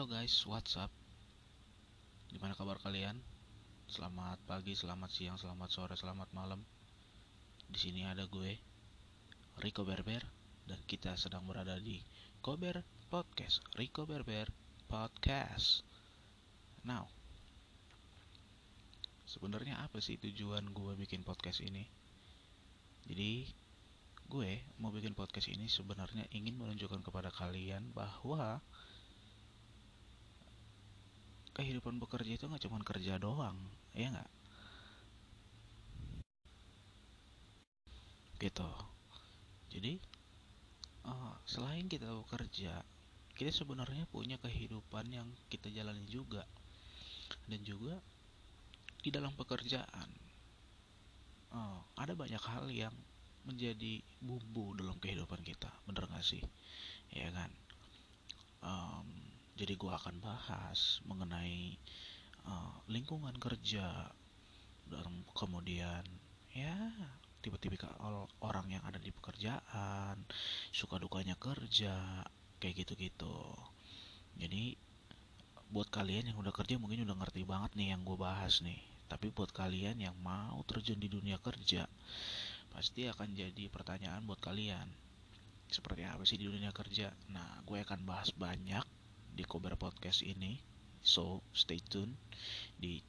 Halo guys, what's up? Gimana kabar kalian? Selamat pagi, selamat siang, selamat sore, selamat malam. Di sini ada gue, Rico Berber, dan kita sedang berada di Kober Podcast. Rico Berber Podcast. Now, sebenarnya apa sih tujuan gue bikin podcast ini? Jadi, gue mau bikin podcast ini sebenarnya ingin menunjukkan kepada kalian bahwa kehidupan bekerja itu nggak cuma kerja doang ya nggak? Gitu. Jadi uh, selain kita bekerja kita sebenarnya punya kehidupan yang kita jalani juga. Dan juga di dalam pekerjaan uh, ada banyak hal yang menjadi bumbu dalam kehidupan kita bener gak sih? Ya kan? Um, jadi gue akan bahas mengenai uh, lingkungan kerja dan kemudian ya tiba-tiba orang yang ada di pekerjaan suka dukanya kerja kayak gitu-gitu. Jadi buat kalian yang udah kerja mungkin udah ngerti banget nih yang gue bahas nih. Tapi buat kalian yang mau terjun di dunia kerja pasti akan jadi pertanyaan buat kalian. Seperti apa sih di dunia kerja? Nah gue akan bahas banyak di Kober Podcast ini. So, stay tune di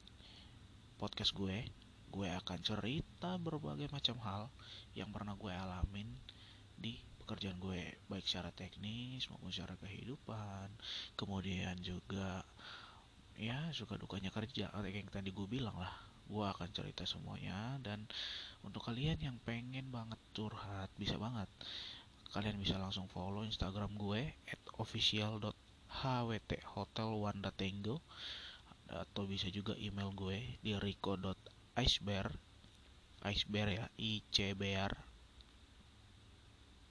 podcast gue. Gue akan cerita berbagai macam hal yang pernah gue alamin di pekerjaan gue, baik secara teknis maupun secara kehidupan. Kemudian juga ya suka dukanya kerja, yang tadi gue bilang lah. Gue akan cerita semuanya dan untuk kalian yang pengen banget curhat bisa banget kalian bisa langsung follow Instagram gue at official HWT Hotel Wanda Tango. Atau bisa juga email gue di rico.icebear icebear ya icbr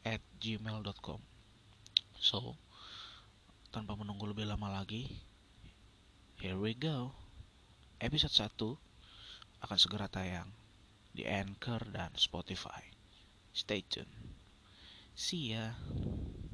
at gmail.com so tanpa menunggu lebih lama lagi here we go. Episode 1 akan segera tayang di Anchor dan Spotify. Stay tune. See ya